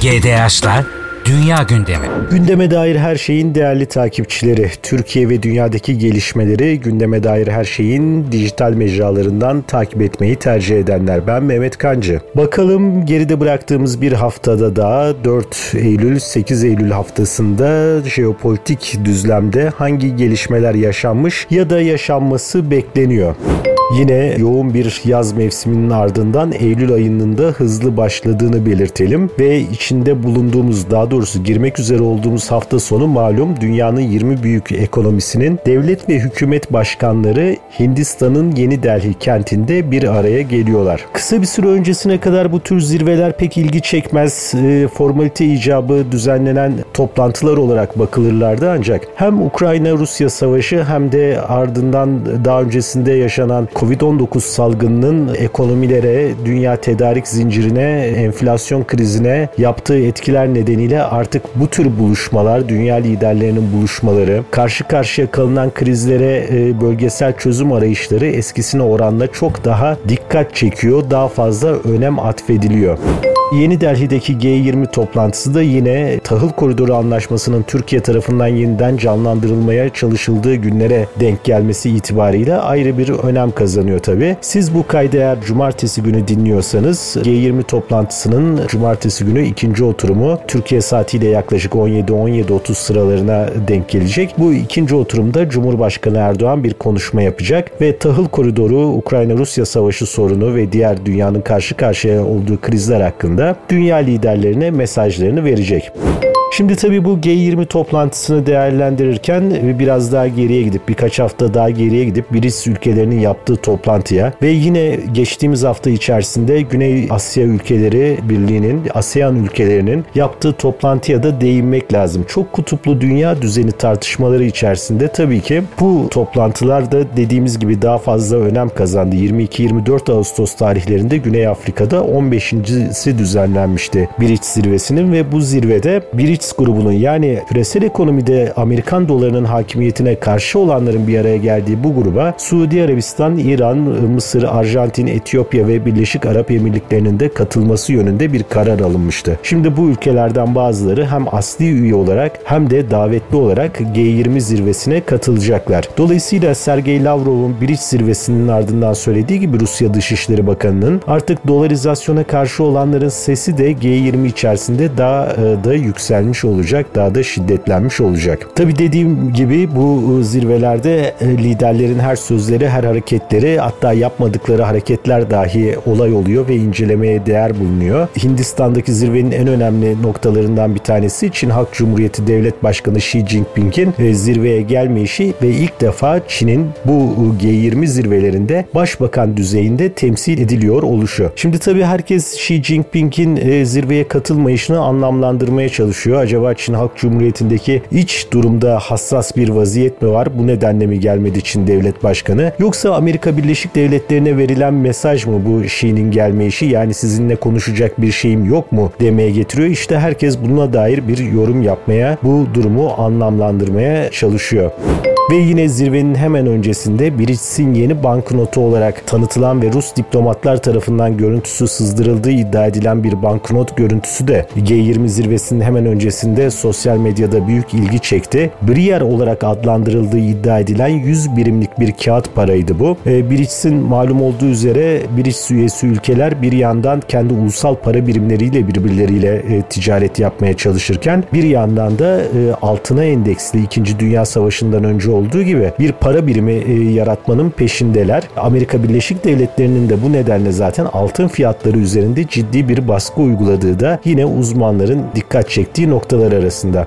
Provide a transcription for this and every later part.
GDH'la Dünya Gündemi. Gündeme dair her şeyin değerli takipçileri, Türkiye ve dünyadaki gelişmeleri gündeme dair her şeyin dijital mecralarından takip etmeyi tercih edenler. Ben Mehmet Kancı. Bakalım geride bıraktığımız bir haftada da 4 Eylül 8 Eylül haftasında jeopolitik düzlemde hangi gelişmeler yaşanmış ya da yaşanması bekleniyor. Yine yoğun bir yaz mevsiminin ardından Eylül ayının da hızlı başladığını belirtelim ve içinde bulunduğumuz daha doğrusu girmek üzere olduğumuz hafta sonu malum dünyanın 20 büyük ekonomisinin devlet ve hükümet başkanları Hindistan'ın Yeni Delhi kentinde bir araya geliyorlar. Kısa bir süre öncesine kadar bu tür zirveler pek ilgi çekmez, e, formalite icabı düzenlenen toplantılar olarak bakılırlardı ancak hem Ukrayna-Rusya savaşı hem de ardından daha öncesinde yaşanan Covid-19 salgınının ekonomilere, dünya tedarik zincirine, enflasyon krizine yaptığı etkiler nedeniyle artık bu tür buluşmalar, dünya liderlerinin buluşmaları, karşı karşıya kalınan krizlere e, bölgesel çözüm arayışları eskisine oranla çok daha dikkat çekiyor, daha fazla önem atfediliyor. Yeni Delhi'deki G20 toplantısı da yine tahıl koridoru anlaşmasının Türkiye tarafından yeniden canlandırılmaya çalışıldığı günlere denk gelmesi itibariyle ayrı bir önem kazanıyor tabi. Siz bu kaydı eğer cumartesi günü dinliyorsanız G20 toplantısının cumartesi günü ikinci oturumu Türkiye saatiyle yaklaşık 17-17.30 sıralarına denk gelecek. Bu ikinci oturumda Cumhurbaşkanı Erdoğan bir konuşma yapacak ve tahıl koridoru, Ukrayna-Rusya savaşı sorunu ve diğer dünyanın karşı karşıya olduğu krizler hakkında dünya liderlerine mesajlarını verecek. Şimdi tabii bu G20 toplantısını değerlendirirken biraz daha geriye gidip birkaç hafta daha geriye gidip BRICS ülkelerinin yaptığı toplantıya ve yine geçtiğimiz hafta içerisinde Güney Asya Ülkeleri Birliği'nin, ASEAN ülkelerinin yaptığı toplantıya da değinmek lazım. Çok kutuplu dünya düzeni tartışmaları içerisinde tabii ki bu toplantılar da dediğimiz gibi daha fazla önem kazandı. 22-24 Ağustos tarihlerinde Güney Afrika'da 15.si düzenlenmişti BRICS zirvesinin ve bu zirvede BRICS Grubunun yani küresel ekonomide Amerikan dolarının hakimiyetine karşı olanların bir araya geldiği bu gruba Suudi Arabistan, İran, Mısır, Arjantin, Etiyopya ve Birleşik Arap Emirlikleri'nin de katılması yönünde bir karar alınmıştı. Şimdi bu ülkelerden bazıları hem asli üye olarak hem de davetli olarak G20 zirvesine katılacaklar. Dolayısıyla Sergey Lavrov'un BRICS zirvesinin ardından söylediği gibi Rusya Dışişleri Bakanı'nın artık dolarizasyona karşı olanların sesi de G20 içerisinde daha e, da yükselmiş gelmiş olacak, daha da şiddetlenmiş olacak. Tabi dediğim gibi bu ıı, zirvelerde ıı, liderlerin her sözleri, her hareketleri hatta yapmadıkları hareketler dahi olay oluyor ve incelemeye değer bulunuyor. Hindistan'daki zirvenin en önemli noktalarından bir tanesi Çin Halk Cumhuriyeti Devlet Başkanı Xi Jinping'in ıı, zirveye gelmeyişi ve ilk defa Çin'in bu G20 zirvelerinde başbakan düzeyinde temsil ediliyor oluşu. Şimdi tabii herkes Xi Jinping'in zirveye katılmayışını anlamlandırmaya çalışıyor acaba Çin Halk Cumhuriyeti'ndeki iç durumda hassas bir vaziyet mi var? Bu nedenle mi gelmedi Çin Devlet Başkanı? Yoksa Amerika Birleşik Devletleri'ne verilen mesaj mı bu Xi'nin gelmeyişi? Yani sizinle konuşacak bir şeyim yok mu demeye getiriyor. İşte herkes buna dair bir yorum yapmaya, bu durumu anlamlandırmaya çalışıyor. Ve yine zirvenin hemen öncesinde BRICS'in yeni banknotu olarak tanıtılan ve Rus diplomatlar tarafından görüntüsü sızdırıldığı iddia edilen bir banknot görüntüsü de G20 zirvesinin hemen öncesinde sosyal medyada büyük ilgi çekti. Brier olarak adlandırıldığı iddia edilen 100 birimlik bir kağıt paraydı bu. E, BRICS'in malum olduğu üzere BRICS üyesi ülkeler bir yandan kendi ulusal para birimleriyle birbirleriyle e, ticaret yapmaya çalışırken bir yandan da e, altına endeksli 2. Dünya Savaşı'ndan önce olduğu gibi bir para birimi e, yaratmanın peşindeler. Amerika Birleşik Devletleri'nin de bu nedenle zaten altın fiyatları üzerinde ciddi bir baskı uyguladığı da yine uzmanların dikkat çektiği noktalar arasında.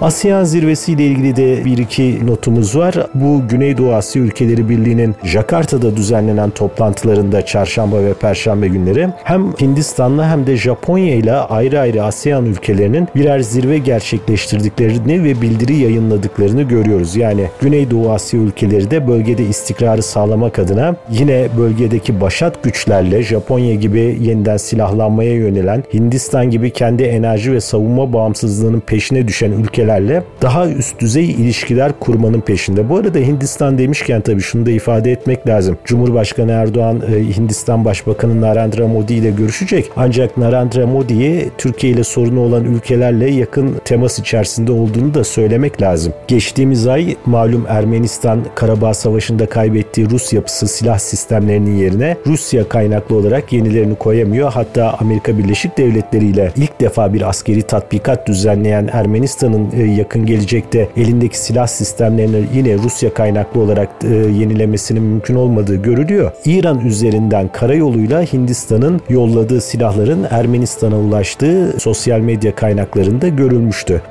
ASEAN zirvesi ile ilgili de bir iki notumuz var. Bu Güneydoğu Asya Ülkeleri Birliği'nin Jakarta'da düzenlenen toplantılarında çarşamba ve perşembe günleri hem Hindistan'la hem de Japonya ile ayrı ayrı ASEAN ülkelerinin birer zirve gerçekleştirdiklerini ve bildiri yayınladıklarını görüyoruz. Yani Güneydoğu Asya ülkeleri de bölgede istikrarı sağlamak adına yine bölgedeki başat güçlerle Japonya gibi yeniden silahlanmaya yönelen, Hindistan gibi kendi enerji ve savunma bağımsızlığının peşine düşen ülkeler ülkelerle daha üst düzey ilişkiler kurmanın peşinde. Bu arada Hindistan demişken tabii şunu da ifade etmek lazım. Cumhurbaşkanı Erdoğan e, Hindistan Başbakanı Narendra Modi ile görüşecek. Ancak Narendra Modi'yi Türkiye ile sorunu olan ülkelerle yakın temas içerisinde olduğunu da söylemek lazım. Geçtiğimiz ay malum Ermenistan Karabağ Savaşı'nda kaybettiği Rus yapısı silah sistemlerinin yerine Rusya kaynaklı olarak yenilerini koyamıyor. Hatta Amerika Birleşik Devletleri ile ilk defa bir askeri tatbikat düzenleyen Ermenistan'ın yakın gelecekte elindeki silah sistemlerini yine Rusya kaynaklı olarak e, yenilemesinin mümkün olmadığı görülüyor. İran üzerinden karayoluyla Hindistan'ın yolladığı silahların Ermenistan'a ulaştığı sosyal medya kaynaklarında görülmüştü.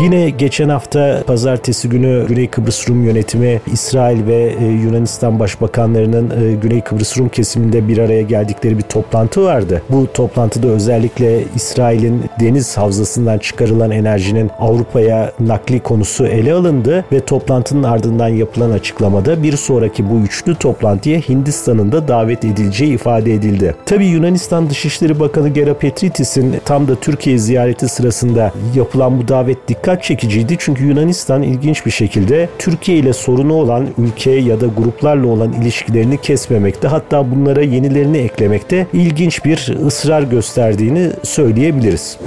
Yine geçen hafta pazartesi günü Güney Kıbrıs Rum yönetimi İsrail ve e, Yunanistan başbakanlarının e, Güney Kıbrıs Rum kesiminde bir araya geldikleri bir toplantı vardı. Bu toplantıda özellikle İsrail'in deniz havzasından çıkarılan enerjinin Avrupa'ya nakli konusu ele alındı ve toplantının ardından yapılan açıklamada bir sonraki bu üçlü toplantıya Hindistan'ın da davet edileceği ifade edildi. Tabi Yunanistan Dışişleri Bakanı Gera Petritis'in tam da Türkiye ziyareti sırasında yapılan bu davet dikkat dikkat çekiciydi çünkü Yunanistan ilginç bir şekilde Türkiye ile sorunu olan ülke ya da gruplarla olan ilişkilerini kesmemekte hatta bunlara yenilerini eklemekte ilginç bir ısrar gösterdiğini söyleyebiliriz.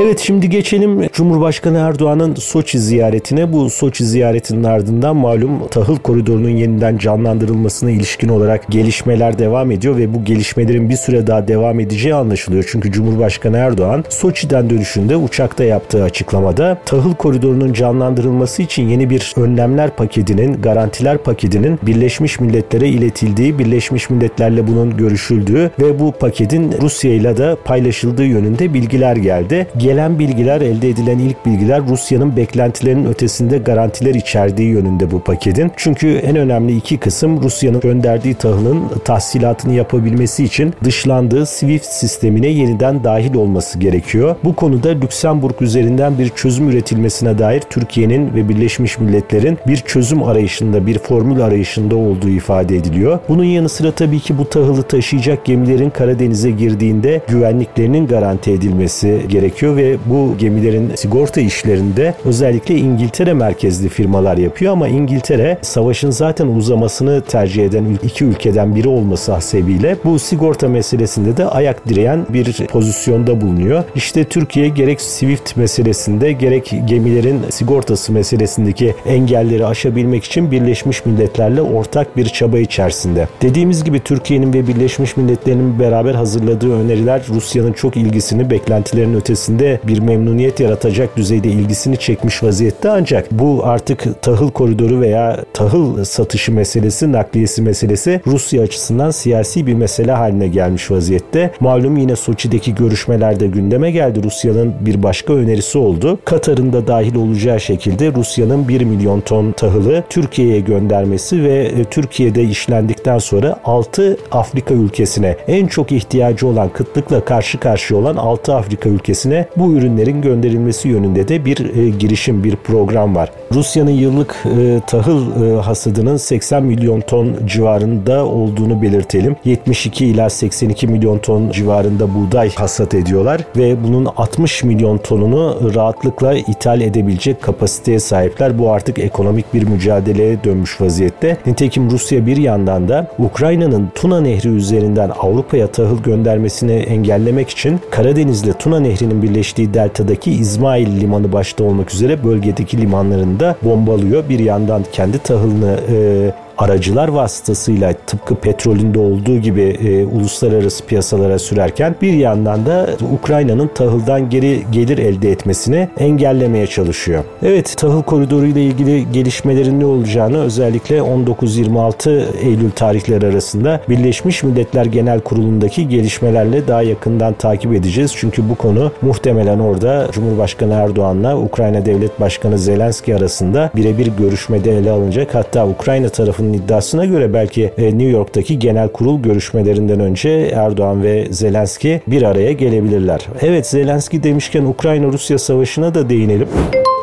Evet şimdi geçelim Cumhurbaşkanı Erdoğan'ın Soçi ziyaretine. Bu Soçi ziyaretinin ardından malum tahıl koridorunun yeniden canlandırılmasına ilişkin olarak gelişmeler devam ediyor ve bu gelişmelerin bir süre daha devam edeceği anlaşılıyor. Çünkü Cumhurbaşkanı Erdoğan Soçi'den dönüşünde uçakta yaptığı açıklamada tahıl koridorunun canlandırılması için yeni bir önlemler paketinin, garantiler paketinin Birleşmiş Milletler'e iletildiği, Birleşmiş Milletler'le bunun görüşüldüğü ve bu paketin Rusya ile de paylaşıldığı yönünde bilgiler geldi gelen bilgiler, elde edilen ilk bilgiler Rusya'nın beklentilerinin ötesinde garantiler içerdiği yönünde bu paketin. Çünkü en önemli iki kısım Rusya'nın gönderdiği tahılın tahsilatını yapabilmesi için dışlandığı SWIFT sistemine yeniden dahil olması gerekiyor. Bu konuda Lüksemburg üzerinden bir çözüm üretilmesine dair Türkiye'nin ve Birleşmiş Milletler'in bir çözüm arayışında, bir formül arayışında olduğu ifade ediliyor. Bunun yanı sıra tabii ki bu tahılı taşıyacak gemilerin Karadeniz'e girdiğinde güvenliklerinin garanti edilmesi gerekiyor ve bu gemilerin sigorta işlerinde özellikle İngiltere merkezli firmalar yapıyor ama İngiltere savaşın zaten uzamasını tercih eden iki ülkeden biri olması hasebiyle bu sigorta meselesinde de ayak direyen bir pozisyonda bulunuyor. İşte Türkiye gerek Swift meselesinde gerek gemilerin sigortası meselesindeki engelleri aşabilmek için Birleşmiş Milletler'le ortak bir çaba içerisinde. Dediğimiz gibi Türkiye'nin ve Birleşmiş Milletler'in beraber hazırladığı öneriler Rusya'nın çok ilgisini beklentilerin ötesinde bir memnuniyet yaratacak düzeyde ilgisini çekmiş vaziyette ancak bu artık tahıl koridoru veya tahıl satışı meselesi, nakliyesi meselesi Rusya açısından siyasi bir mesele haline gelmiş vaziyette. Malum yine Soçi'deki görüşmelerde gündeme geldi. Rusya'nın bir başka önerisi oldu. Katar'ın da dahil olacağı şekilde Rusya'nın 1 milyon ton tahılı Türkiye'ye göndermesi ve Türkiye'de işlendikten sonra 6 Afrika ülkesine en çok ihtiyacı olan kıtlıkla karşı karşıya olan 6 Afrika ülkesine bu ürünlerin gönderilmesi yönünde de bir e, girişim, bir program var. Rusya'nın yıllık e, tahıl e, hasadının 80 milyon ton civarında olduğunu belirtelim. 72 ila 82 milyon ton civarında buğday hasat ediyorlar ve bunun 60 milyon tonunu rahatlıkla ithal edebilecek kapasiteye sahipler. Bu artık ekonomik bir mücadeleye dönmüş vaziyette. Nitekim Rusya bir yandan da Ukrayna'nın Tuna Nehri üzerinden Avrupa'ya tahıl göndermesini engellemek için Karadeniz'le Tuna Nehri'nin birleştiği deltadaki İsmail limanı başta olmak üzere bölgedeki limanlarında bombalıyor. Bir yandan kendi tahılını e, aracılar vasıtasıyla tıpkı petrolünde olduğu gibi e, uluslararası piyasalara sürerken bir yandan da Ukrayna'nın tahıldan geri gelir elde etmesini engellemeye çalışıyor. Evet tahıl koridoru ile ilgili gelişmelerin ne olacağını özellikle 19-26 Eylül tarihleri arasında Birleşmiş Milletler Genel Kurulu'ndaki gelişmelerle daha yakından takip edeceğiz. Çünkü bu konu muhtemelen orada Cumhurbaşkanı Erdoğan'la Ukrayna Devlet Başkanı Zelenski arasında birebir görüşmede ele alınacak. Hatta Ukrayna tarafının Erdoğan'ın iddiasına göre belki e, New York'taki genel kurul görüşmelerinden önce Erdoğan ve Zelenski bir araya gelebilirler. Evet Zelenski demişken Ukrayna-Rusya savaşına da değinelim.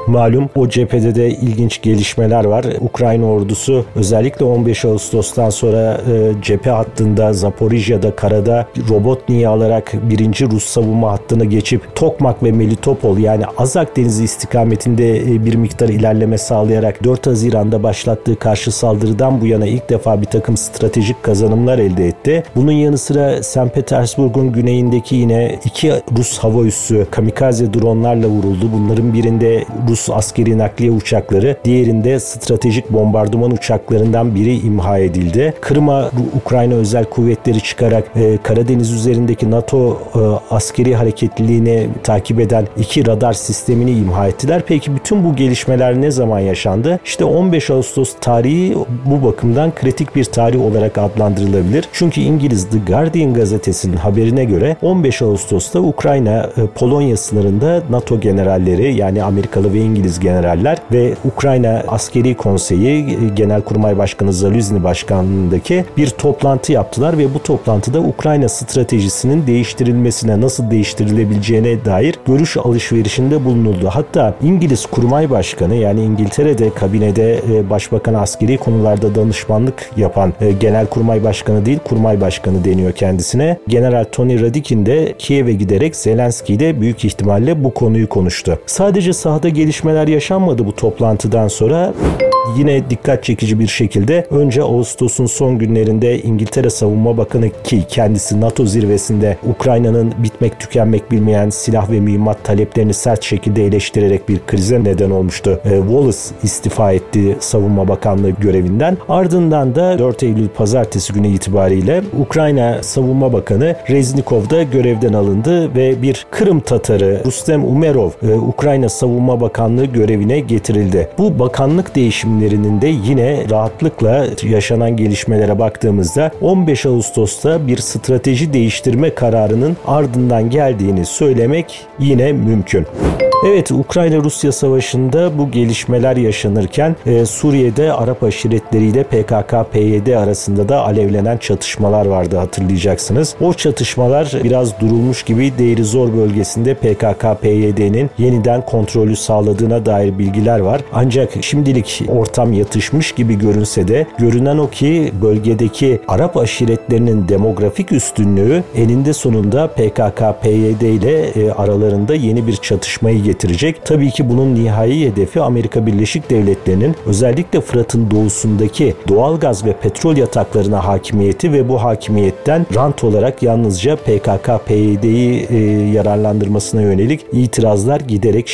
Malum o cephede de ilginç gelişmeler var. Ukrayna ordusu özellikle 15 Ağustos'tan sonra e, cephe hattında Zaporijya'da karada Robotni'yi alarak birinci Rus savunma hattına geçip Tokmak ve Melitopol yani Azak Denizi istikametinde e, bir miktar ilerleme sağlayarak 4 Haziran'da başlattığı karşı saldırıdan bu yana ilk defa bir takım stratejik kazanımlar elde etti. Bunun yanı sıra St. Petersburg'un güneyindeki yine iki Rus hava üssü kamikaze dronlarla vuruldu. Bunların birinde Rus askeri nakliye uçakları, diğerinde stratejik bombardıman uçaklarından biri imha edildi. Kırım'a Ukrayna özel kuvvetleri çıkarak e, Karadeniz üzerindeki NATO e, askeri hareketliliğini takip eden iki radar sistemini imha ettiler. Peki bütün bu gelişmeler ne zaman yaşandı? İşte 15 Ağustos tarihi bu bakımdan kritik bir tarih olarak adlandırılabilir. Çünkü İngiliz The Guardian gazetesinin haberine göre 15 Ağustos'ta Ukrayna e, Polonya sınırında NATO generalleri yani Amerikalı ve İngiliz generaller ve Ukrayna Askeri Konseyi e, Genelkurmay Başkanı Zaluzny başkanlığındaki bir toplantı yaptılar ve bu toplantıda Ukrayna stratejisinin değiştirilmesine nasıl değiştirilebileceğine dair görüş alışverişinde bulunuldu. Hatta İngiliz Kurmay Başkanı yani İngiltere'de kabinede e, başbakan askeri konularda danışmanlık yapan Genelkurmay Başkanı değil Kurmay Başkanı deniyor kendisine. General Tony Radikin de Kiev'e giderek Zelenski ile büyük ihtimalle bu konuyu konuştu. Sadece sahada gelişmeler yaşanmadı bu toplantıdan sonra yine dikkat çekici bir şekilde önce Ağustos'un son günlerinde İngiltere Savunma Bakanı ki kendisi NATO zirvesinde Ukrayna'nın bitmek tükenmek bilmeyen silah ve mühimmat taleplerini sert şekilde eleştirerek bir krize neden olmuştu. E, Wallace istifa etti Savunma Bakanlığı görevinden. Ardından da 4 Eylül pazartesi günü itibariyle Ukrayna Savunma Bakanı Reznikov da görevden alındı ve bir Kırım Tatarı Rustem Umerov e, Ukrayna Savunma Bakanlığı görevine getirildi. Bu bakanlık değişimlerinin de yine rahatlıkla yaşanan gelişmelere baktığımızda 15 Ağustos'ta bir strateji değiştirme kararının ardından geldiğini söylemek yine mümkün. Evet Ukrayna-Rusya savaşında bu gelişmeler yaşanırken e, Suriye'de Arap aşiretleriyle PKK-PYD arasında da alevlenen çatışmalar vardı hatırlayacaksınız. O çatışmalar biraz durulmuş gibi Deir Zor bölgesinde PKK-PYD'nin yeniden kontrolü sağladığına dair bilgiler var. Ancak şimdilik ortam yatışmış gibi görünse de görünen o ki bölgedeki Arap aşiretlerinin demografik üstünlüğü eninde sonunda PKK-PYD ile e, aralarında yeni bir çatışmayı getirecek. Tabii ki bunun nihai hedefi Amerika Birleşik Devletleri'nin özellikle Fırat'ın doğusundaki doğal gaz ve petrol yataklarına hakimiyeti ve bu hakimiyetten rant olarak yalnızca PKK-PYD'yi e, yararlandırmasına yönelik itirazlar giderek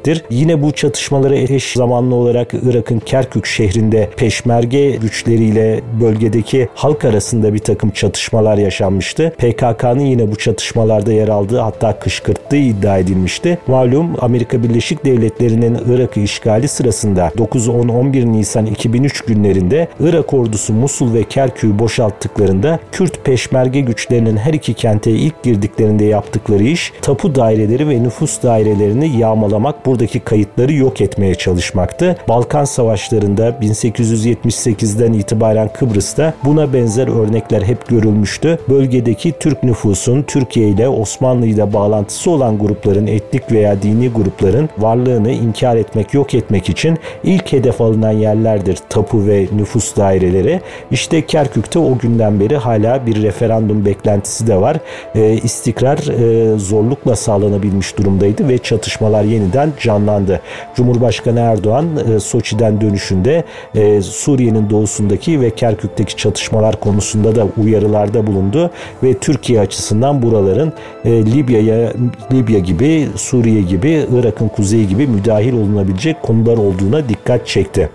şiddetlenecektir. Yine bu çatışmalara eş zamanlı olarak Irak'ın Kerkük şehrinde peşmerge güçleriyle bölgedeki halk arasında bir takım çatışmalar yaşanmıştı. PKK'nın yine bu çatışmalarda yer aldığı hatta kışkırttığı iddia edilmişti. Malum Amerika Birleşik Devletleri'nin Irak'ı işgali sırasında 9-10-11 Nisan 2003 günlerinde Irak ordusu Musul ve Kerkük'ü boşalttıklarında Kürt peşmerge güçlerinin her iki kente ilk girdiklerinde yaptıkları iş tapu daireleri ve nüfus dairelerini yağmalamak, buradaki kayıtları yok etmeye çalışmaktı. Balkan savaşlarında 1878'den itibaren Kıbrıs'ta buna benzer örnekler hep görülmüştü. Bölgedeki Türk nüfusun Türkiye ile Osmanlı ile bağlantısı olan grupların etnik veya dini grupların varlığını inkar etmek, yok etmek için ilk hedef alınan yerlerdir tapu ve nüfus daireleri. İşte Kerkük'te o günden beri hala bir referandum beklentisi de var. E, istikrar e, zorlukla sağlanabilmiş durumdaydı ve çatışmalar yeniden canlandı. Cumhurbaşkanı Erdoğan e, Soçi'den dönüşünde e, Suriye'nin doğusundaki ve Kerkük'teki çatışmalar konusunda da uyarılarda bulundu ve Türkiye açısından buraların e, Libya'ya Libya gibi, Suriye gibi, Irak'ın kuzeyi gibi müdahil olunabilecek konular olduğuna dikkat çekti.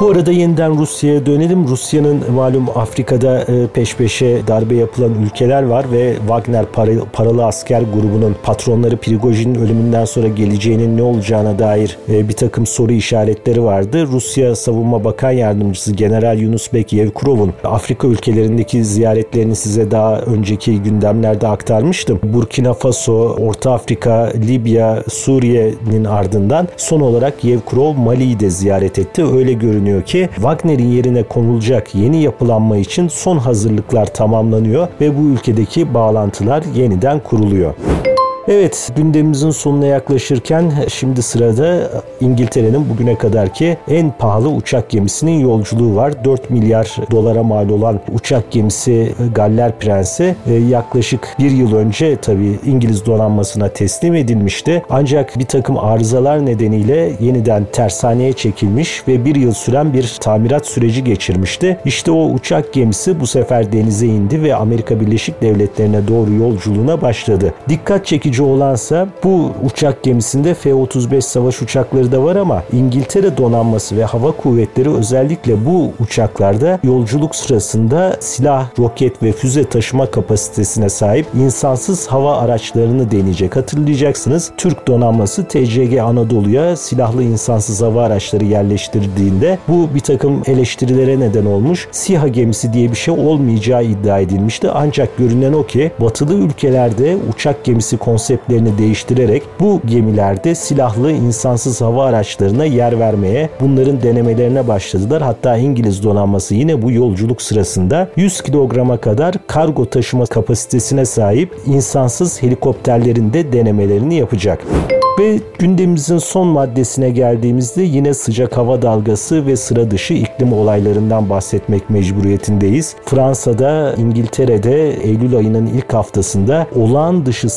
Bu arada yeniden Rusya'ya dönelim. Rusya'nın malum Afrika'da peş peşe darbe yapılan ülkeler var ve Wagner paralı asker grubunun patronları Prigojin'in ölümünden sonra geleceğinin ne olacağına dair e, bir takım soru işaretleri vardı. Rusya Savunma Bakan Yardımcısı General Yunusbek Yevkurov'un Afrika ülkelerindeki ziyaretlerini size daha önceki gündemlerde aktarmıştım. Burkina Faso, Orta Afrika, Libya, Suriye'nin ardından son olarak Yevkurov Mali'yi de ziyaret etti. Öyle görünüyor ki Wagner'in yerine konulacak yeni yapılanma için son hazırlıklar tamamlanıyor ve bu ülkedeki bağlantılar yeniden kuruluyor. Evet gündemimizin sonuna yaklaşırken şimdi sırada İngiltere'nin bugüne kadarki en pahalı uçak gemisinin yolculuğu var. 4 milyar dolara mal olan uçak gemisi Galler Prensi e, yaklaşık bir yıl önce tabii İngiliz donanmasına teslim edilmişti. Ancak bir takım arızalar nedeniyle yeniden tersaneye çekilmiş ve bir yıl süren bir tamirat süreci geçirmişti. İşte o uçak gemisi bu sefer denize indi ve Amerika Birleşik Devletleri'ne doğru yolculuğuna başladı. Dikkat çekici çekici olansa bu uçak gemisinde F-35 savaş uçakları da var ama İngiltere donanması ve hava kuvvetleri özellikle bu uçaklarda yolculuk sırasında silah, roket ve füze taşıma kapasitesine sahip insansız hava araçlarını deneyecek. Hatırlayacaksınız Türk donanması TCG Anadolu'ya silahlı insansız hava araçları yerleştirdiğinde bu bir takım eleştirilere neden olmuş. SİHA gemisi diye bir şey olmayacağı iddia edilmişti. Ancak görünen o ki batılı ülkelerde uçak gemisi konsepti konseptlerini değiştirerek bu gemilerde silahlı insansız hava araçlarına yer vermeye, bunların denemelerine başladılar. Hatta İngiliz donanması yine bu yolculuk sırasında 100 kilograma kadar kargo taşıma kapasitesine sahip insansız helikopterlerin de denemelerini yapacak. Ve gündemimizin son maddesine geldiğimizde yine sıcak hava dalgası ve sıra dışı iklim olaylarından bahsetmek mecburiyetindeyiz. Fransa'da, İngiltere'de Eylül ayının ilk haftasında olağan dışı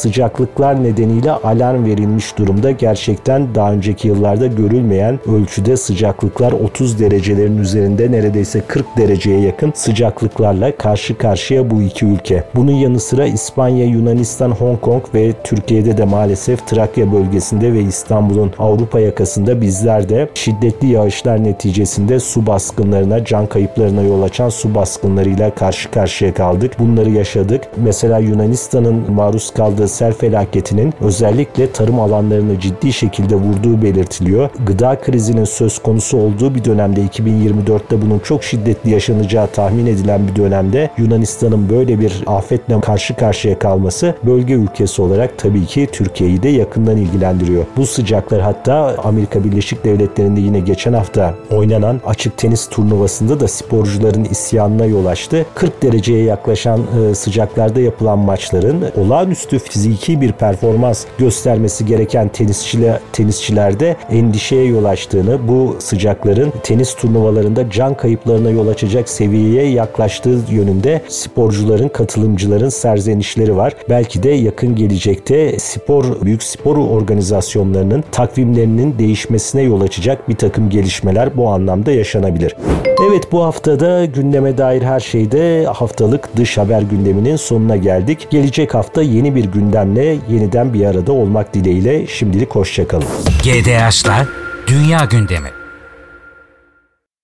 sıcaklıklar nedeniyle alarm verilmiş durumda. Gerçekten daha önceki yıllarda görülmeyen ölçüde sıcaklıklar 30 derecelerin üzerinde neredeyse 40 dereceye yakın sıcaklıklarla karşı karşıya bu iki ülke. Bunun yanı sıra İspanya, Yunanistan, Hong Kong ve Türkiye'de de maalesef Trakya bölgesi bölgesinde ve İstanbul'un Avrupa yakasında bizler de şiddetli yağışlar neticesinde su baskınlarına, can kayıplarına yol açan su baskınlarıyla karşı karşıya kaldık. Bunları yaşadık. Mesela Yunanistan'ın maruz kaldığı sel felaketinin özellikle tarım alanlarını ciddi şekilde vurduğu belirtiliyor. Gıda krizinin söz konusu olduğu bir dönemde 2024'te bunun çok şiddetli yaşanacağı tahmin edilen bir dönemde Yunanistan'ın böyle bir afetle karşı karşıya kalması bölge ülkesi olarak tabii ki Türkiye'yi de yakından ilgilendiriyor. Bu sıcaklar hatta Amerika Birleşik Devletleri'nde yine geçen hafta oynanan açık tenis turnuvasında da sporcuların isyanına yol açtı. 40 dereceye yaklaşan e, sıcaklarda yapılan maçların olağanüstü fiziki bir performans göstermesi gereken tenisçiler, tenisçilerde endişeye yol açtığını, bu sıcakların tenis turnuvalarında can kayıplarına yol açacak seviyeye yaklaştığı yönünde sporcuların, katılımcıların serzenişleri var. Belki de yakın gelecekte spor, büyük spor organizasyonları organizasyonlarının takvimlerinin değişmesine yol açacak bir takım gelişmeler bu anlamda yaşanabilir. Evet bu haftada gündeme dair her şeyde haftalık dış haber gündeminin sonuna geldik. Gelecek hafta yeni bir gündemle yeniden bir arada olmak dileğiyle şimdilik hoşçakalın. GDH'lar Dünya Gündemi